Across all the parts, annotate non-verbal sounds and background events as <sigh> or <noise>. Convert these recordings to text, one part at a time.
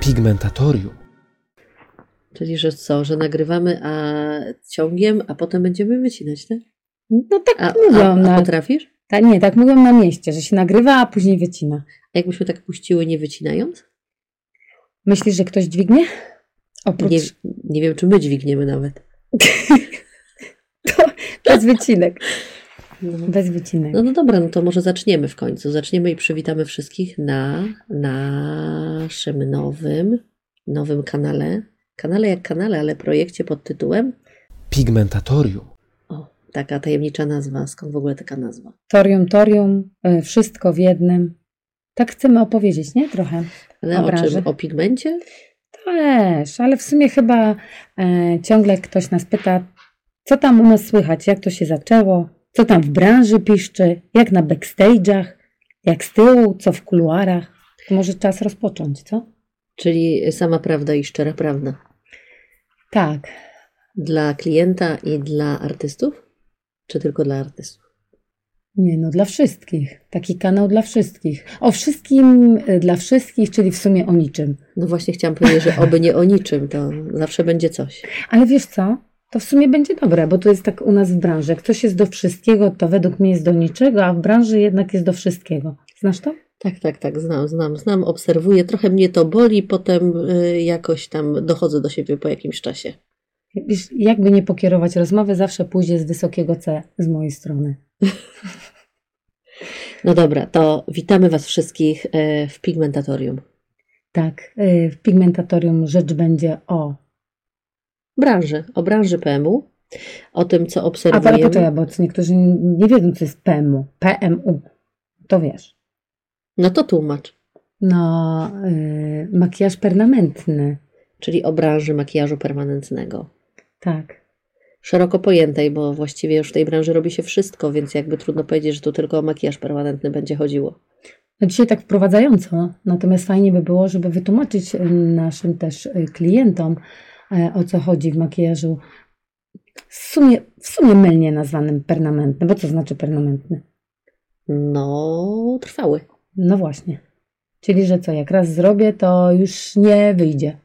Pigmentatorium. Czyli, że co, że nagrywamy a ciągiem, a potem będziemy wycinać, tak? No tak A, mówią. a, a na, potrafisz? ta, nie, tak mówią na mieście, że się nagrywa, a później wycina. A jakbyśmy tak puściły nie wycinając? Myślisz, że ktoś dźwignie? Oprócz Nie, nie wiem, czy my dźwigniemy nawet. <laughs> bez wycinek. No. Bez wycinek. No, no dobra, no to może zaczniemy w końcu. Zaczniemy i przywitamy wszystkich na naszym nowym, nowym kanale. Kanale jak kanale, ale projekcie pod tytułem. Pigmentatorium. O, taka tajemnicza nazwa. Skąd w ogóle taka nazwa? Torium, torium, y, wszystko w jednym. Tak chcemy opowiedzieć, nie? Trochę. Ale o Obrazy. czym? O pigmencie? Też, ale w sumie chyba e, ciągle ktoś nas pyta, co tam u nas słychać, jak to się zaczęło, co tam w branży piszczy, jak na backstage'ach, jak z tyłu, co w kuluarach. To może czas rozpocząć, co? Czyli sama prawda i szczera prawda. Tak. Dla klienta i dla artystów? Czy tylko dla artystów? Nie no, dla wszystkich. Taki kanał dla wszystkich. O wszystkim y, dla wszystkich, czyli w sumie o niczym. No właśnie chciałam powiedzieć, że oby nie o niczym, to zawsze będzie coś. Ale wiesz co? To w sumie będzie dobre, bo to jest tak u nas w branży. Jak ktoś jest do wszystkiego, to według mnie jest do niczego, a w branży jednak jest do wszystkiego. Znasz to? Tak, tak, tak, znam, znam, znam, obserwuję. Trochę mnie to boli, potem y, jakoś tam dochodzę do siebie po jakimś czasie. Wiesz, jakby nie pokierować rozmowy, zawsze pójdzie z wysokiego C z mojej strony. No dobra, to witamy Was wszystkich e, w Pigmentatorium. Tak, y, w pigmentatorium rzecz będzie o. Branży, o branży PMU, o tym, co A ale obserwujemy. poczekaj, bo niektórzy nie wiedzą, co jest PMU. PMU. To wiesz. No to tłumacz. No, y, makijaż permanentny. Czyli o branży makijażu permanentnego. Tak. Szeroko pojętej, bo właściwie już w tej branży robi się wszystko, więc jakby trudno powiedzieć, że tu tylko o makijaż permanentny będzie chodziło. No dzisiaj tak wprowadzająco, natomiast fajnie by było, żeby wytłumaczyć y, naszym też y, klientom, o co chodzi w makijażu w sumie, w sumie mylnie nazwanym permanentny. Bo co znaczy permanentny? No, trwały. No właśnie. Czyli, że co, jak raz zrobię, to już nie wyjdzie.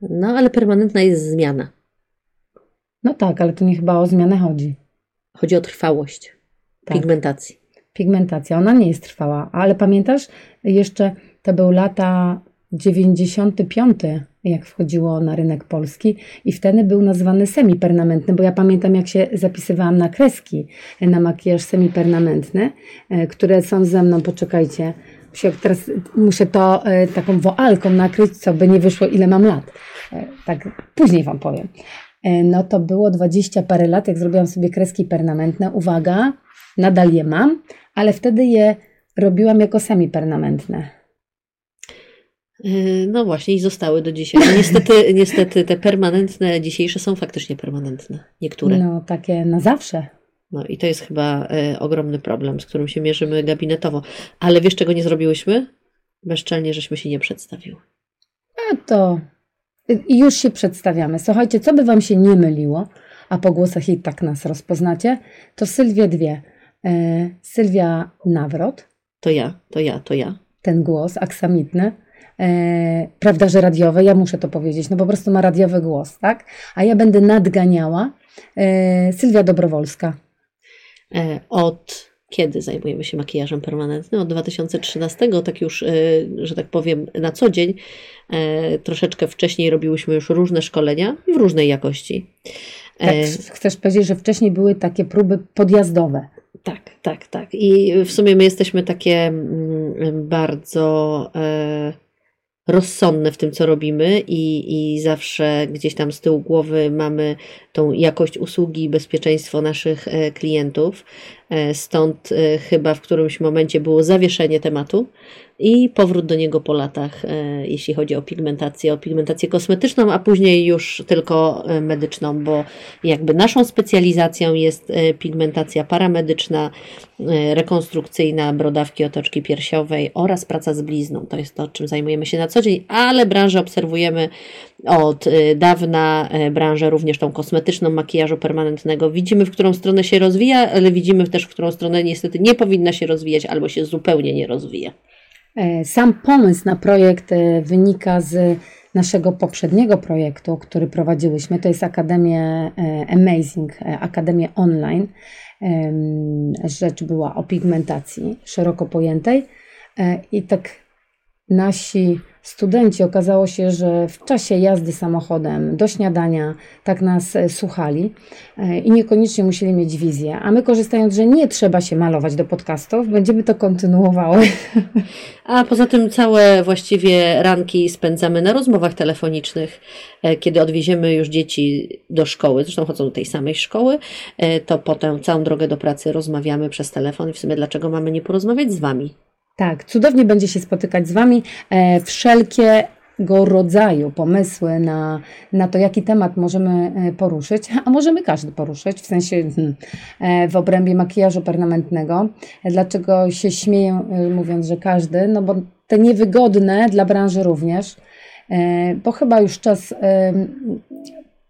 No, ale permanentna jest zmiana. No tak, ale to nie chyba o zmianę chodzi. Chodzi o trwałość Tak. pigmentacji. Pigmentacja, ona nie jest trwała, ale pamiętasz, jeszcze to był lata 95, jak wchodziło na rynek polski i wtedy był nazwany semipermanentny, bo ja pamiętam jak się zapisywałam na kreski na makijaż semipermanentny, e, które są ze mną, poczekajcie, teraz muszę to e, taką woalką nakryć, co by nie wyszło ile mam lat. E, Tak, później Wam powiem. No to było 20 parę lat, jak zrobiłam sobie kreski permanentne. Uwaga, nadal je mam, ale wtedy je robiłam jako semipermanentne. Yy, No właśnie i zostały do dzisiaj. No Niestety, <laughs> niestety te permanentne dzisiejsze są faktycznie permanentne. Niektóre. No, No takie na zawsze. i to jest chyba e, ogromny problem, z którym się mierzymy gabinetowo. Ale wiesz, czego nie zrobiłyśmy? Bezczelnie, żeśmy się nie przedstawiły. A to i już się przedstawiamy. Słuchajcie, co by Wam się nie myliło, a po głosach i tak nas rozpoznacie, to Sylwie dwie. E, Sylwia Nawrot, To ja, to ja, to ja. ten głos aksamitny, prawda, że radiowy, ja muszę to powiedzieć, no po prostu ma radiowy głos, tak? A ja będę nadganiała e, Sylwia Dobrowolska. E, Od kiedy zajmujemy się makijażem permanentnym? Od 2013, tak już, e, że tak powiem, na co dzień. E, Troszeczkę wcześniej robiłyśmy już różne szkolenia w różnej jakości. Tak, E, chcesz powiedzieć, że wcześniej były takie próby podjazdowe. Tak, tak, tak. I w sumie my jesteśmy takie mm, bardzo e, rozsądne w tym, co robimy, i, i zawsze gdzieś tam z tyłu głowy mamy tą jakość usługi i bezpieczeństwo naszych e, klientów. E, Stąd e, chyba w którymś momencie było zawieszenie tematu i powrót do niego po latach, e, jeśli chodzi o pigmentację, o pigmentację kosmetyczną, a później już tylko medyczną, bo jakby naszą specjalizacją jest pigmentacja paramedyczna, rekonstrukcyjna, brodawki otoczki piersiowej oraz praca z blizną. To jest to, czym zajmujemy się na co dzień, ale branżę obserwujemy od y, dawna y, branżę również tą kosmetyczną, makijażu permanentnego. Widzimy, w którą stronę się rozwija, ale widzimy też, w którą stronę niestety nie powinna się rozwijać albo się zupełnie nie rozwija. E, sam pomysł na projekt e, wynika z naszego poprzedniego projektu, który prowadziłyśmy. To jest Akademię e, Amazing, Akademię Online. Rzecz była o pigmentacji szeroko pojętej. I tak nasi studenci okazało się, że w czasie jazdy samochodem do śniadania tak nas e, słuchali e, i niekoniecznie musieli mieć wizję. A my korzystając, że nie trzeba się malować do podcastów, będziemy to kontynuowały. A poza tym całe właściwie ranki spędzamy na rozmowach telefonicznych, e, kiedy odwieziemy już dzieci do szkoły, zresztą chodzą do tej samej szkoły, to potem całą drogę do pracy rozmawiamy przez telefon i w sumie dlaczego mamy nie porozmawiać z Wami? Tak, cudownie będzie się spotykać z Wami. E, wszelkiego rodzaju pomysły na, na to, jaki temat możemy e, poruszyć, a możemy każdy poruszyć, w sensie hmm, e, w obrębie makijażu permanentnego. Dlaczego się śmieję, mówiąc, że każdy? No bo te niewygodne dla branży również, bo chyba już czas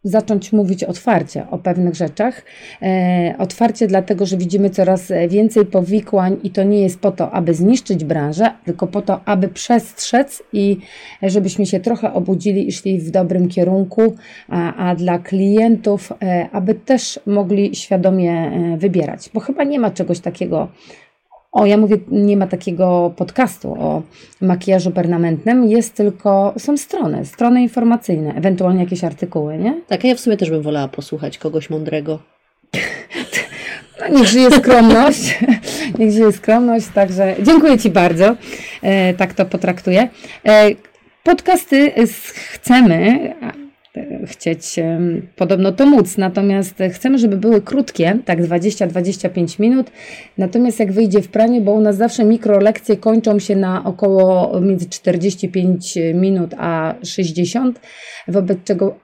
zacząć mówić otwarcie o pewnych rzeczach. E, otwarcie dlatego, że widzimy coraz więcej powikłań i to nie jest po to, aby zniszczyć branżę, tylko po to, aby przestrzec i żebyśmy się trochę obudzili i szli w dobrym kierunku, a, a dla klientów, e, aby też mogli świadomie e, wybierać, bo chyba nie ma czegoś takiego o, ja mówię, nie ma takiego podcastu o makijażu permanentnym, jest tylko, są strony, strony informacyjne, ewentualnie jakieś artykuły, nie? Tak, ja w sumie też bym wolała posłuchać kogoś mądrego. <laughs> No, niech żyje skromność, <laughs> niech żyje skromność, także dziękuję Ci bardzo, e, tak to potraktuję. E, podcasty chcemy, chcieć podobno to móc. Natomiast chcemy, żeby były krótkie, tak 20-25 minut. Natomiast jak wyjdzie w praniu, bo u nas zawsze mikrolekcje kończą się na około między 45 minut a 60, wobec czego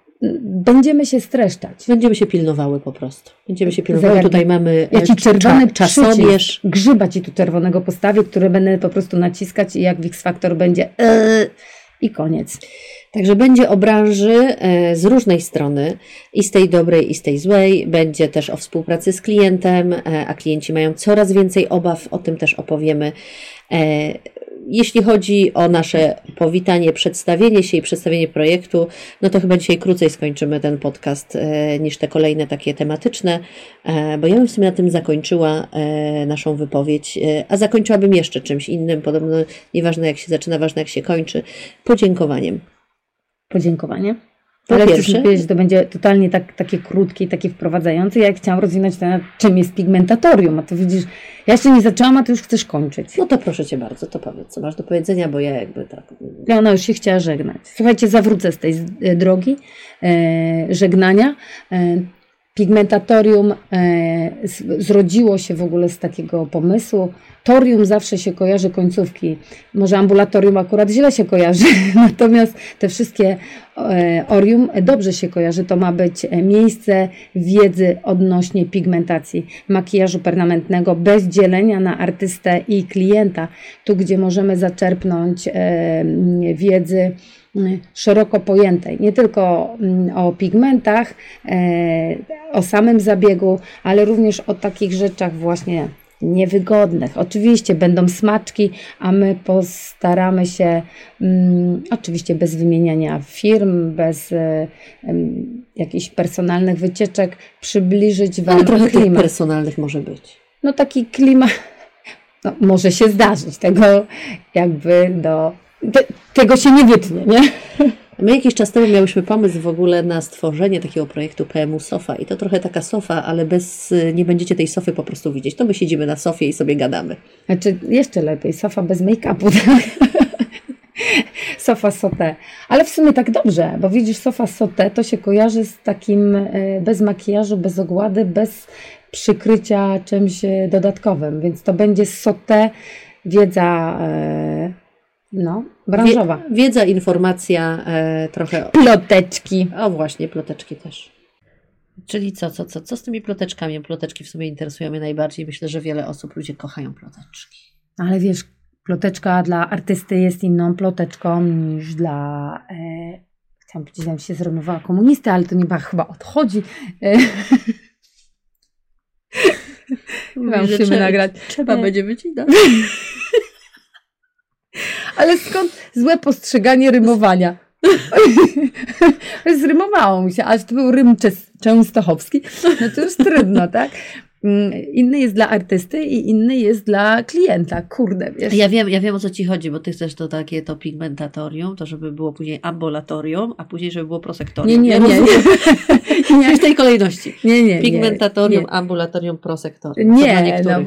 będziemy się streszczać. Będziemy się pilnowały po prostu. Będziemy się pilnowały. Tutaj mamy Ja ci czerwony czasomierz. Grzyba ci tu czerwonego postawię, które będę po prostu naciskać i jak w X-Factor będzie yy, i koniec. Także będzie o branży e, z różnej strony, i z tej dobrej, i z tej złej. Będzie też o współpracy z klientem, e, a klienci mają coraz więcej obaw, o tym też opowiemy. E, jeśli chodzi o nasze powitanie, przedstawienie się i przedstawienie projektu, no to chyba dzisiaj krócej skończymy ten podcast niż te kolejne takie tematyczne, bo ja bym w sumie na tym zakończyła naszą wypowiedź, a zakończyłabym jeszcze czymś innym, podobno nieważne jak się zaczyna, ważne jak się kończy, podziękowaniem podziękowanie. Po Ale pierwsze, chcesz powiedzieć, to będzie totalnie tak, takie krótkie i takie wprowadzające. Ja chciałam rozwinąć temat, czym jest pigmentatorium, a to widzisz, ja jeszcze nie zaczęłam, a ty już chcesz kończyć. No to proszę Cię bardzo, to powiedz, co masz do powiedzenia, bo ja jakby tak... Ona już się chciała żegnać. Słuchajcie, zawrócę z tej drogi e, żegnania. E, Pigmentatorium e, zrodziło się w ogóle z takiego pomysłu. Torium zawsze się kojarzy końcówki. Może ambulatorium akurat źle się kojarzy, <laughs> natomiast te wszystkie e, orium dobrze się kojarzy. To ma być miejsce wiedzy odnośnie pigmentacji, makijażu permanentnego, bez dzielenia na artystę i klienta. Tu, gdzie możemy zaczerpnąć e, wiedzy szeroko pojętej, nie tylko mm, o pigmentach, e, o samym zabiegu, ale również o takich rzeczach właśnie niewygodnych. Oczywiście będą smaczki, a my postaramy się, um, oczywiście bez wymieniania firm, bez um, jakichś personalnych wycieczek, przybliżyć Wam Ale trochę klimat. personalnych może być. No taki klimat, <laughs> no, może się zdarzyć, tego jakby do te, tego się nie wytnie, nie? My jakiś czas temu miałyśmy pomysł w ogóle na stworzenie takiego projektu PMU Sofa i to trochę taka sofa, ale bez, nie będziecie tej sofy po prostu widzieć. To my siedzimy na sofie i sobie gadamy. Znaczy jeszcze lepiej, sofa bez make-upu. Tak? sofa sote. Ale w sumie tak dobrze, bo widzisz, sofa sote to się kojarzy z takim e, bez makijażu, bez ogłady, bez przykrycia czymś e, dodatkowym, więc to będzie sote, wiedza e, no, branżowa. wiedza, informacja, e, trochę. Ploteczki. O właśnie, ploteczki też. Czyli co, co, co, co z tymi ploteczkami? Ploteczki w sumie interesują mnie najbardziej. Myślę, że wiele osób, ludzie kochają ploteczki. Ale wiesz, ploteczka dla artysty jest inną ploteczką niż dla e, chciałam powiedzieć, że się zrymowała komunistę, ale to nie chyba odchodzi. E, chyba musimy trzeba, nagrać. Trzeba Nie. będzie wycinać. <laughs> Ale skąd złe postrzeganie rymowania? <laughs> Zrymowało mi się, aż to był rym częstochowski, no to już trudno, tak? Mm, Inny jest dla artysty i inny jest dla klienta. Kurde, wiesz. Ja wiem, ja wiem o co ci chodzi, bo ty chcesz to takie to pigmentatorium, to żeby było później ambulatorium, a później żeby było Nie, prosektorium. nie, Ja nie. rozumiem. Nie, <laughs> W tej kolejności. nie, nie. Pigmentatorium, nie. ambulatorium, prosektorium. Nie, no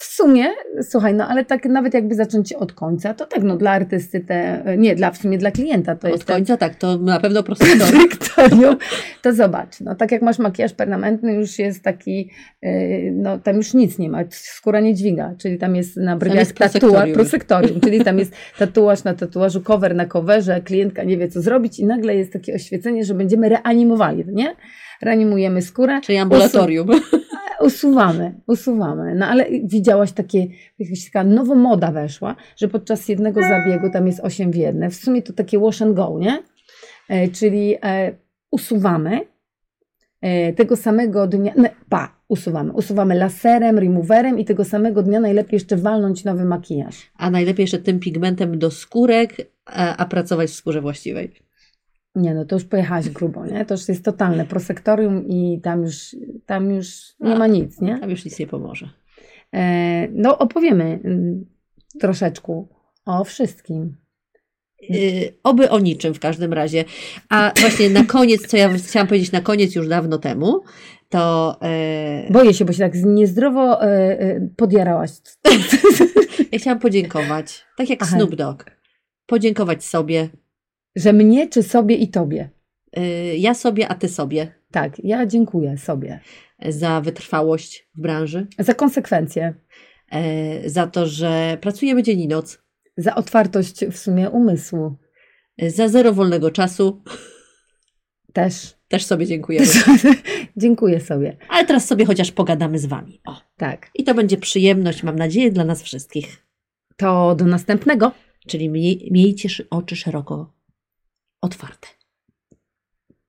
w sumie, słuchaj, no ale tak nawet jakby zacząć od końca, to tak, no dla artysty te, nie, dla, w sumie dla klienta to Od jest ten końca tak, to na pewno prosektorium. <laughs> to zobacz, no tak jak masz makijaż permanentny, już jest taki, yy, no tam już nic nie ma, skóra nie dźwiga, czyli tam jest na brwiach tatuaż, prosektorium. czyli tam jest tatuaż na tatuażu, cover na coverze, klientka nie wie co zrobić i nagle jest takie oświecenie, że będziemy reanimowali, nie? Reanimujemy skórę, Czyli ambulatorium. Usuwamy, usuwamy. No ale widziałaś takie, jakaś taka nowa moda weszła, że podczas jednego zabiegu tam jest 8 w jedne. W sumie to takie wash and go, nie? E, czyli e, usuwamy e, tego samego dnia, no, pa, usuwamy. Usuwamy laserem, removerem i tego samego dnia najlepiej jeszcze walnąć nowy makijaż. A najlepiej jeszcze tym pigmentem do skórek, a, a pracować w skórze właściwej. Nie, no to już pojechałaś grubo, nie? To już jest totalne prosektorium i tam już, tam już nie ma nic, nie? Tam już nic nie pomoże. E, no opowiemy mm, troszeczkę o wszystkim. Yy, oby o niczym w każdym razie. A właśnie na koniec, co ja chciałam powiedzieć na koniec już dawno temu, to yy, Boję się, bo się tak niezdrowo e, e, podjarałaś. <laughs> ja chciałam podziękować, tak jak Aha. Snoop Dogg, podziękować sobie, Że mnie, czy sobie i tobie. yy, ja sobie, a ty sobie, Tak, ja dziękuję sobie. za wytrwałość w branży, Za konsekwencje, yy, za to, że pracujemy dzień i noc, za otwartość w sumie umysłu yy, za zero wolnego czasu, też. też sobie dziękujemy. <laughs> dziękuję sobie. Ale teraz sobie chociaż pogadamy z wami. O. Tak. I to będzie przyjemność, mam nadzieję, dla nas wszystkich. To do następnego. Czyli miej, miejcie oczy szeroko otwarte.